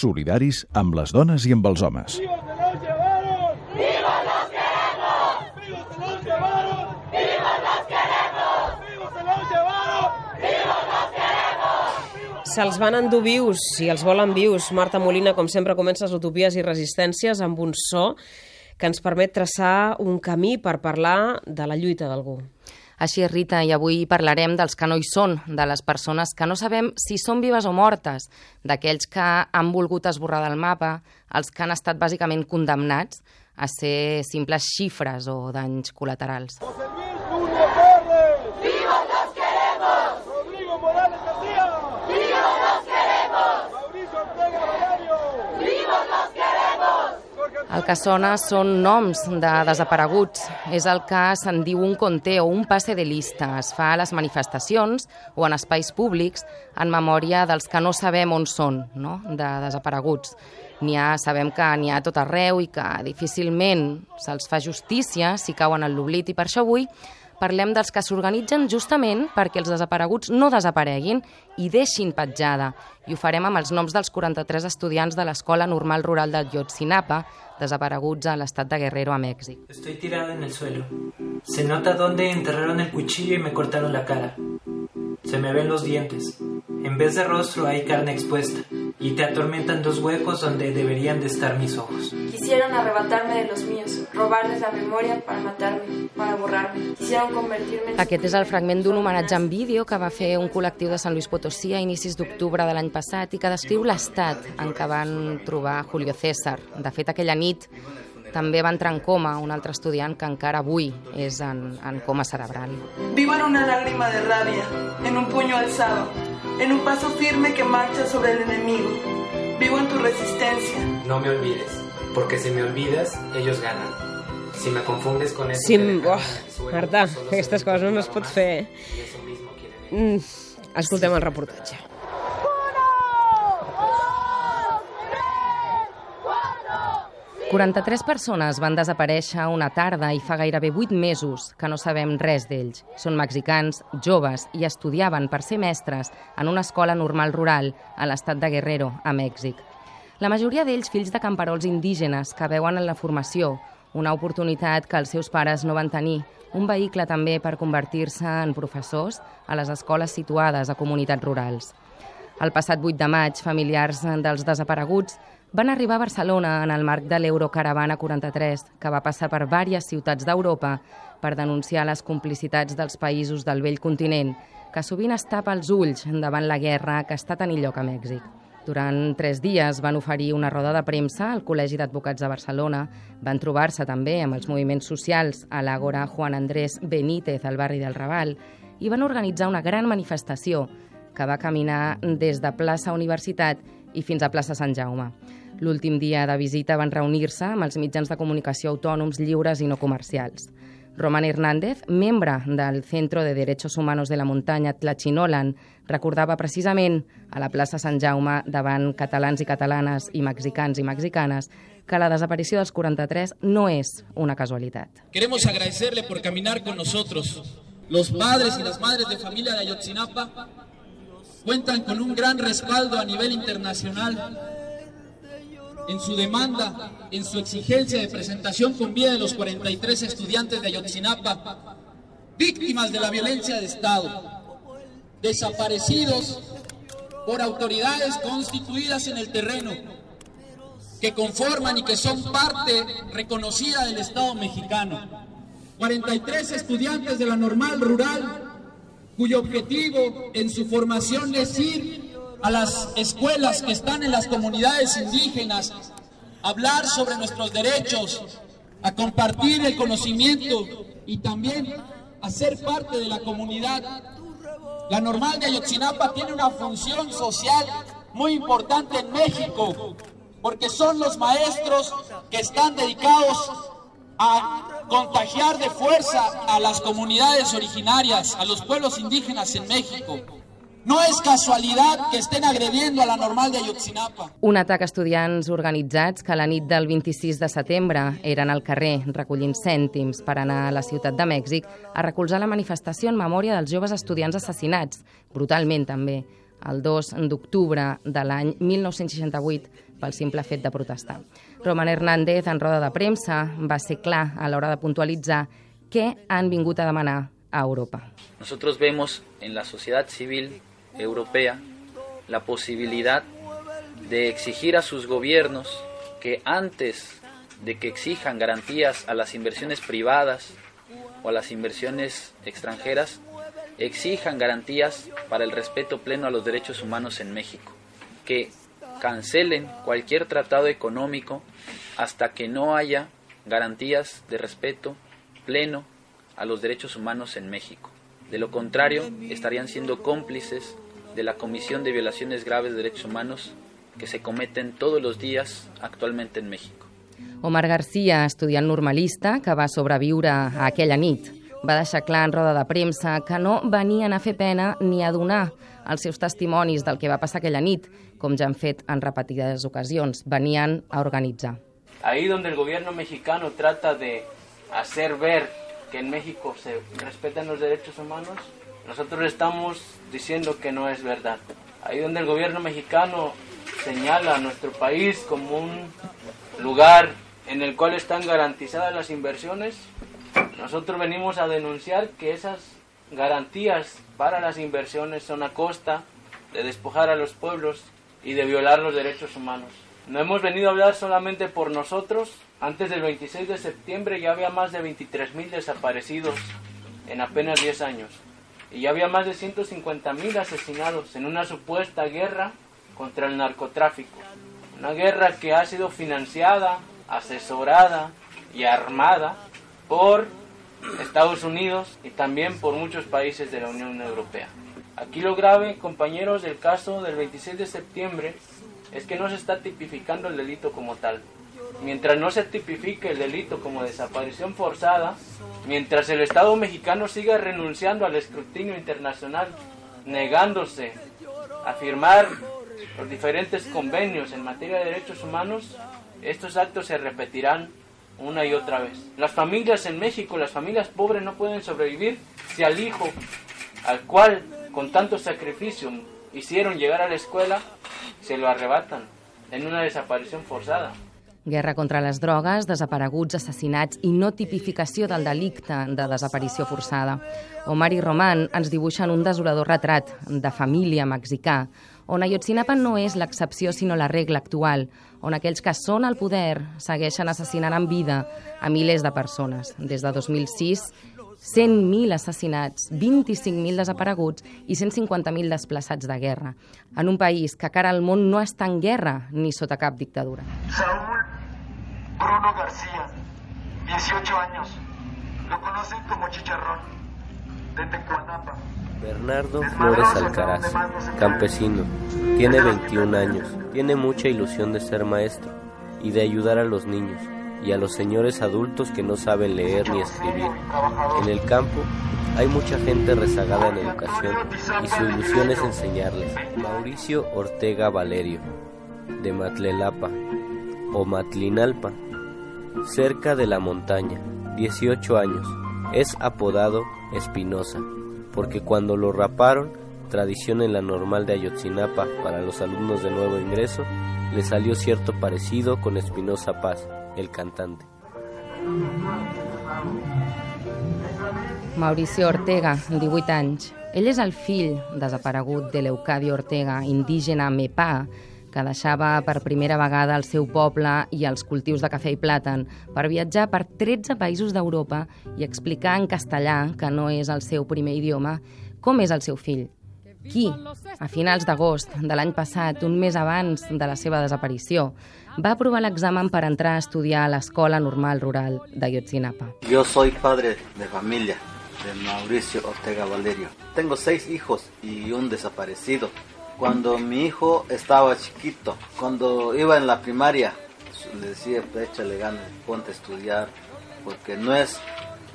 solidaris amb les dones i amb els homes. ¡Vivos se los llevaron! ¡Vivos los queremos! ¡Vivos se los llevaron! ¡Vivos los queremos! ¡Vivos se los llevaron! Se'ls van endur vius i els volen vius. Marta Molina, com sempre, comença les utopies i resistències amb un so que ens permet traçar un camí per parlar de la lluita d'algú. Així és, Rita, i avui parlarem dels que no hi són, de les persones que no sabem si són vives o mortes, d'aquells que han volgut esborrar del mapa, els que han estat bàsicament condemnats a ser simples xifres o danys col·laterals. José El que sona són noms de desapareguts. És el que se'n diu un conté o un passe de lista. Es fa a les manifestacions o en espais públics en memòria dels que no sabem on són, no? de desapareguts. N'hi ha, sabem que n'hi ha tot arreu i que difícilment se'ls fa justícia si cauen en l'oblit i per això avui parlem dels que s'organitzen justament perquè els desapareguts no desapareguin i deixin petjada. I ho farem amb els noms dels 43 estudiants de l'Escola Normal Rural de Yotzinapa, desapareguts a l'estat de Guerrero, a Mèxic. Estoy tirado en el suelo. Se nota dónde enterraron el cuchillo y me cortaron la cara. Se me ven los dientes. En vez de rostro hay carne expuesta. Y te atormentan dos huecos donde deberían de estar mis ojos. Quisieron arrebatarme de los míos, robarles la memoria para matarme, para borrarme. Quisieron convertirme en... Aquest és el fragment d'un homenatge en vídeo que va fer un col·lectiu de Sant Luis Potosí a inicis d'octubre de l'any passat i que descriu l'estat en què van trobar Julio César. De fet, aquella nit també va entrar en coma un altre estudiant que encara avui és en, en coma cerebral. Vivo en una lágrima de rabia, en un puño alzado, en un paso firme que marcha sobre el enemigo. Vivo en tu resistencia. No me olvides, porque si me olvidas, ellos ganan. Si me confundes con eso... Sí, suelo, Marta, aquestes coses no es pot más, fer. Mm, escoltem el reportatge. ¡Uno! 43 persones van desaparèixer una tarda i fa gairebé 8 mesos que no sabem res d'ells. Són mexicans, joves i estudiaven per ser mestres en una escola normal rural a l'estat de Guerrero, a Mèxic. La majoria d'ells fills de camperols indígenes que veuen en la formació una oportunitat que els seus pares no van tenir, un vehicle també per convertir-se en professors a les escoles situades a comunitats rurals. El passat 8 de maig, familiars dels desapareguts van arribar a Barcelona en el marc de l'Eurocaravana 43, que va passar per diverses ciutats d'Europa per denunciar les complicitats dels països del vell continent, que sovint es tapa els ulls davant la guerra que està tenint lloc a Mèxic. Durant tres dies van oferir una roda de premsa al Col·legi d'Advocats de Barcelona, van trobar-se també amb els moviments socials a l'Àgora Juan Andrés Benítez al barri del Raval i van organitzar una gran manifestació que va caminar des de plaça Universitat i fins a plaça Sant Jaume. L'últim dia de visita van reunir-se amb els mitjans de comunicació autònoms lliures i no comercials. Roman Hernández, membre del Centro de Derechos Humanos de la Muntanya Tlachinolan, recordava precisament a la plaça Sant Jaume davant catalans i catalanes i mexicans i mexicanes que la desaparició dels 43 no és una casualitat. Queremos agradecerle por caminar con nosotros. Los padres y las madres de familia de Ayotzinapa cuentan con un gran respaldo a nivel internacional en su demanda, en su exigencia de presentación con vida de los 43 estudiantes de Ayotzinapa, víctimas de la violencia de Estado, desaparecidos por autoridades constituidas en el terreno, que conforman y que son parte reconocida del Estado mexicano. 43 estudiantes de la normal rural cuyo objetivo en su formación es ir a las escuelas que están en las comunidades indígenas, hablar sobre nuestros derechos, a compartir el conocimiento y también a ser parte de la comunidad. La normal de Ayotzinapa tiene una función social muy importante en México, porque son los maestros que están dedicados a contagiar de fuerza a las comunidades originarias, a los pueblos indígenas en México. No és casualitat que estén agrediendo a la normal de Ayotzinapa. Un atac a estudiants organitzats que la nit del 26 de setembre eren al carrer recollint cèntims per anar a la ciutat de Mèxic a recolzar la manifestació en memòria dels joves estudiants assassinats, brutalment també, el 2 d'octubre de l'any 1968, pel simple fet de protestar. Roman Hernández, en roda de premsa, va ser clar a l'hora de puntualitzar què han vingut a demanar a Europa. Nosotros vemos en la sociedad civil europea la posibilidad de exigir a sus gobiernos que antes de que exijan garantías a las inversiones privadas o a las inversiones extranjeras, exijan garantías para el respeto pleno a los derechos humanos en México, que cancelen cualquier tratado económico hasta que no haya garantías de respeto pleno a los derechos humanos en México. De lo contrario, estarían siendo cómplices de la Comisión de Violaciones Graves de Derechos Humanos que se cometen todos los días actualmente en México. Omar García, estudiant normalista que va sobreviure a aquella nit, va deixar clar en roda de premsa que no venien a fer pena ni a donar els seus testimonis del que va passar aquella nit, com ja han fet en repetides ocasions. Venien a organitzar. Ahí donde el gobierno mexicano trata de hacer ver que en México se respetan los derechos humanos, nosotros estamos diciendo que no es verdad. Ahí donde el gobierno mexicano señala a nuestro país como un lugar en el cual están garantizadas las inversiones, nosotros venimos a denunciar que esas garantías para las inversiones son a costa de despojar a los pueblos y de violar los derechos humanos. No hemos venido a hablar solamente por nosotros. Antes del 26 de septiembre ya había más de 23.000 desaparecidos en apenas 10 años. Y ya había más de 150.000 asesinados en una supuesta guerra contra el narcotráfico. Una guerra que ha sido financiada, asesorada y armada por Estados Unidos y también por muchos países de la Unión Europea. Aquí lo grave, compañeros, del caso del 26 de septiembre es que no se está tipificando el delito como tal. Mientras no se tipifique el delito como desaparición forzada, mientras el Estado mexicano siga renunciando al escrutinio internacional, negándose a firmar los diferentes convenios en materia de derechos humanos, estos actos se repetirán una y otra vez. Las familias en México, las familias pobres no pueden sobrevivir si al hijo al cual con tanto sacrificio hicieron llegar a la escuela, se lo arrebatan en una desaparición forzada. Guerra contra les drogues, desapareguts, assassinats i no tipificació del delicte de desaparició forçada. Omar i Roman ens dibuixen un desolador retrat de família mexicà, on Ayotzinapa no és l'excepció sinó la regla actual, on aquells que són al poder segueixen assassinant en vida a milers de persones. Des de 2006, 100.000 assassinats, 25.000 desapareguts i 150.000 desplaçats de guerra, en un país que cara al món no està en guerra ni sota cap dictadura. Saúl Bruno García, 18 años. Lo conocen como Chicharrón, de Tecuanapa. Bernardo Flores Alcaraz, campesino, tiene 21 años, tiene mucha ilusión de ser maestro y de ayudar a los niños y a los señores adultos que no saben leer ni escribir. En el campo hay mucha gente rezagada en educación y su ilusión es enseñarles. Mauricio Ortega Valerio, de Matlelapa o Matlinalpa, cerca de la montaña, 18 años, es apodado Espinosa porque cuando lo raparon, tradición en la normal de Ayotzinapa para los alumnos de nuevo ingreso, le salió cierto parecido con Espinosa Paz, el cantante. Mauricio Ortega, 18 anys. Ell és el fill desaparegut de Leucadio Ortega, indígena Mepà, que deixava per primera vegada el seu poble i els cultius de cafè i plàtan per viatjar per 13 països d'Europa i explicar en castellà, que no és el seu primer idioma, com és el seu fill. Qui, a finals d'agost de l'any passat, un mes abans de la seva desaparició, va aprovar l'examen per entrar a estudiar a l'Escola Normal Rural de Yotzinapa. Yo soy padre de familia de Mauricio Ortega Valerio. Tengo seis hijos y un desaparecido. Cuando mi hijo estaba chiquito, cuando iba en la primaria, le decía, échale ganas, ponte a estudiar, porque no es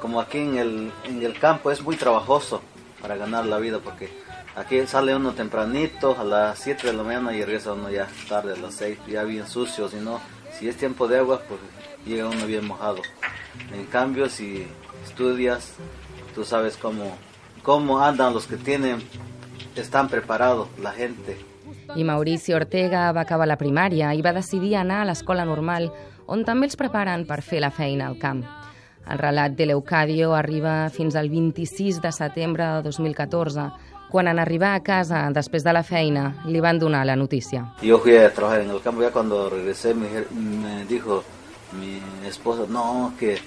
como aquí en el, en el campo, es muy trabajoso para ganar la vida, porque aquí sale uno tempranito, a las 7 de la mañana y regresa uno ya tarde, a las 6, ya bien sucio, si no, si es tiempo de agua, pues llega uno bien mojado. En cambio, si estudias, tú sabes cómo, cómo andan los que tienen están preparados la gente. I Mauricio Ortega va acabar la primària i va decidir anar a l'escola normal, on també els preparen per fer la feina al camp. El relat de l'Eucadio arriba fins al 26 de setembre de 2014, quan en arribar a casa després de la feina li van donar la notícia. Yo fui a trabajar en el campo, ya cuando regresé me, me dijo mi esposa, no, que,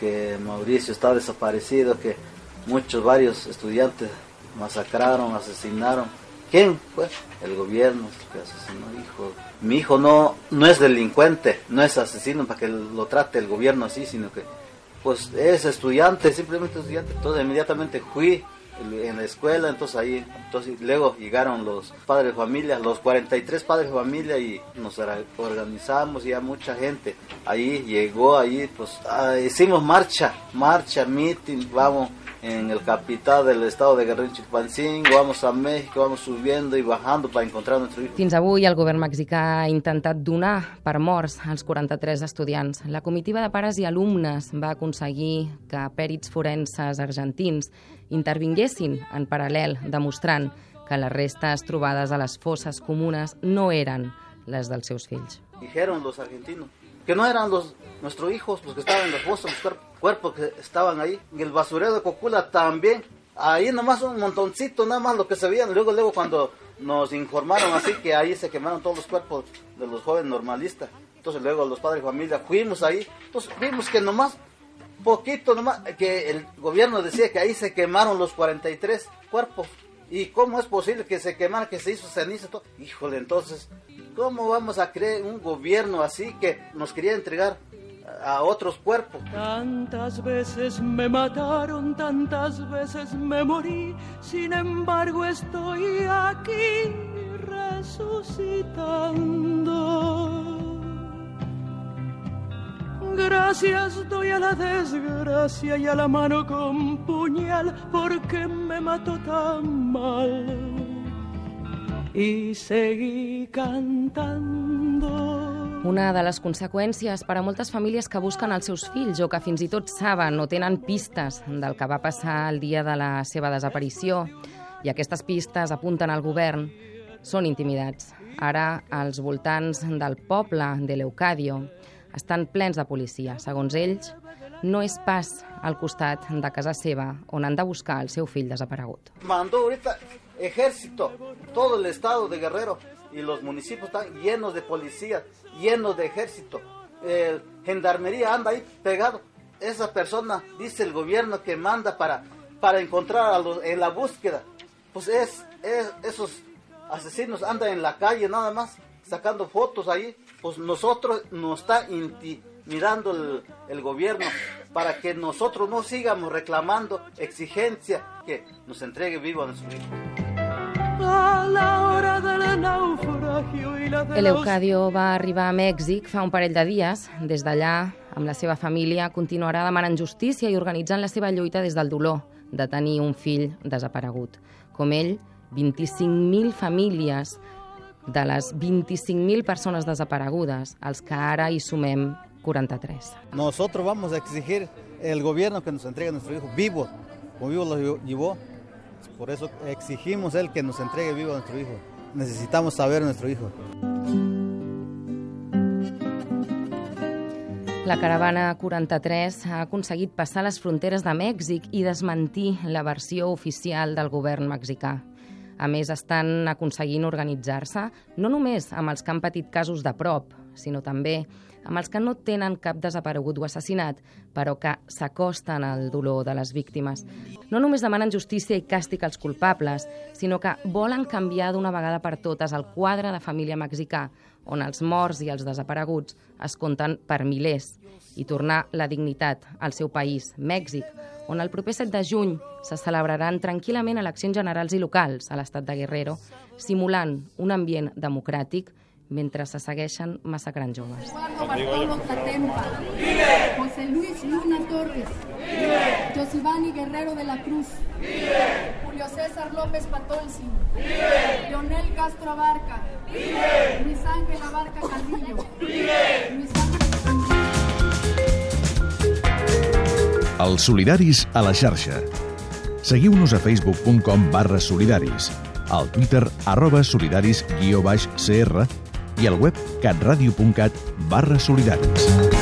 que Mauricio está desaparecido, que muchos, varios estudiantes masacraron, asesinaron. ¿Quién fue? El gobierno que asesinó hijo. Mi hijo no, no es delincuente, no es asesino para que lo trate el gobierno así, sino que pues es estudiante, simplemente estudiante. Entonces inmediatamente fui en la escuela, entonces ahí, entonces luego llegaron los padres de familia, los 43 padres de familia y nos organizamos y ya mucha gente. Ahí llegó, ahí pues ah, hicimos marcha, marcha, meeting, vamos en el capital del estado de Guerrero Chilpancingo, vamos a México, vamos subiendo y bajando para encontrar nuestro hijo. Fins avui el govern mexicà ha intentat donar per morts als 43 estudiants. La comitiva de pares i alumnes va aconseguir que pèrits forenses argentins intervinguessin en paral·lel, demostrant que les restes trobades a les fosses comunes no eren les dels seus fills. Dijeron los argentinos que no eran los nuestros hijos los que estaban en las fosas, los cuerpos que estaban ahí. En el basurero de Cocula también. Ahí nomás un montoncito, nada más lo que se veían. Luego, luego cuando nos informaron así que ahí se quemaron todos los cuerpos de los jóvenes normalistas. Entonces luego los padres de familia fuimos ahí. Entonces vimos que nomás, poquito nomás, que el gobierno decía que ahí se quemaron los 43 cuerpos. ¿Y cómo es posible que se quemara, que se hizo ceniza? Todo? Híjole, entonces, ¿cómo vamos a creer un gobierno así que nos quería entregar a otros cuerpos? Tantas veces me mataron, tantas veces me morí, sin embargo estoy aquí resucitando. Gracias doy a la desgracia y a la mano con puñal porque me mató tan mal. Y seguí cantando. Una de les conseqüències per a moltes famílies que busquen els seus fills o que fins i tot saben o tenen pistes del que va passar el dia de la seva desaparició i aquestes pistes apunten al govern són intimidats. Ara, als voltants del poble de Leucadio, estan plens de policia. Segons ells, no és pas al costat de casa seva on han de buscar el seu fill desaparegut. Mandó ahorita ejército, todo el estado de Guerrero y los municipios están llenos de policías, llenos de ejército. El gendarmería anda ahí pegado. Esa persona, dice el gobierno, que manda para, para encontrar a los, en la búsqueda. Pues es, es, esos asesinos andan en la calle nada más, sacando fotos ahí pues nosotros nos está intimidando el, el gobierno para que nosotros no sigamos reclamando exigencia que nos entregue vivo a nuestro hijo. El Eucadio va arribar a Mèxic fa un parell de dies. Des d'allà, amb la seva família, continuarà demanant justícia i organitzant la seva lluita des del dolor de tenir un fill desaparegut. Com ell, 25.000 famílies de les 25.000 persones desaparegudes, als que ara hi sumem 43. Nosotros vamos a exigir el gobierno que nos entregue a nuestro hijo vivo, como vivo lo llevó. Por eso exigimos él que nos entregue vivo a nuestro hijo. Necesitamos saber a nuestro hijo. La caravana 43 ha aconseguit passar les fronteres de Mèxic i desmentir la versió oficial del govern mexicà. A més, estan aconseguint organitzar-se no només amb els que han patit casos de prop, sinó també amb els que no tenen cap desaparegut o assassinat, però que s'acosten al dolor de les víctimes. No només demanen justícia i càstig als culpables, sinó que volen canviar d'una vegada per totes el quadre de família mexicà, on els morts i els desapareguts es compten per milers, i tornar la dignitat al seu país, Mèxic, on el proper 7 de juny se celebraran tranquil·lament eleccions generals i locals a l'estat de Guerrero, simulant un ambient democràtic mentre se segueixen massacrant joves. Bartolo Tatempa, José Luis Luna Torres, Josivani Guerrero de la Cruz, Julio César López Patolsi, Leonel Castro Abarca, Luis Ángel Abarca Calvillo, Luis Ángel... Els solidaris a la xarxa. Seguiu-nos a facebook.com barra solidaris. Al Twitter arroba solidaris guió baix CR i al web catradio.cat barra solidaris.